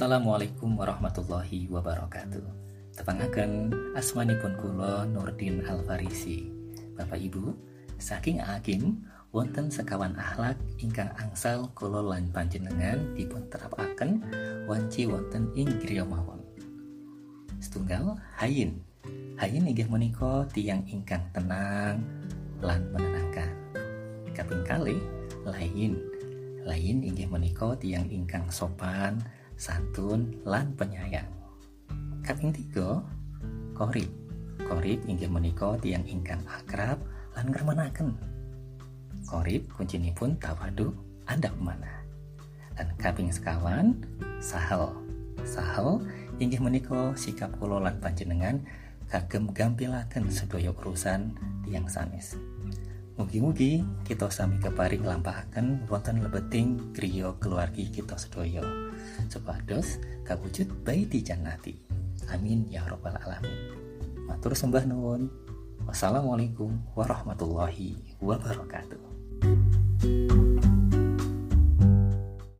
Assalamualaikum warahmatullahi wabarakatuh. Tepangaken asmanipun kula Nurdin Alfarisi. Bapak Ibu, saking agim wonten sekawan akhlak ingkang angsal kula lan panjenengan dipun terapaken wanci wonten ing griya mawon. Setunggal hayin. Hayin inggih menika tiang ingkang tenang lan menenangkan. Kaping kali lain. Lain inggih menika tiang ingkang sopan, santun lan penyayang. Kaping tiga, korip. Korip inggih menika tiang ingkang akrab lan ngremanaken. Korip pun tawadu adab mana. Dan kaping sekawan, sahel. Sahel inggih menika sikap kula lan panjenengan kagem gampilaken sedaya urusan tiang sanes. Mugi-mugi kita sami keparing lampahaken wonten lebeting griya keluargi kita sedaya. Supados kawujud baiti jannati. Amin ya rabbal alamin. Matur sembah nuwun. Wassalamualaikum warahmatullahi wabarakatuh.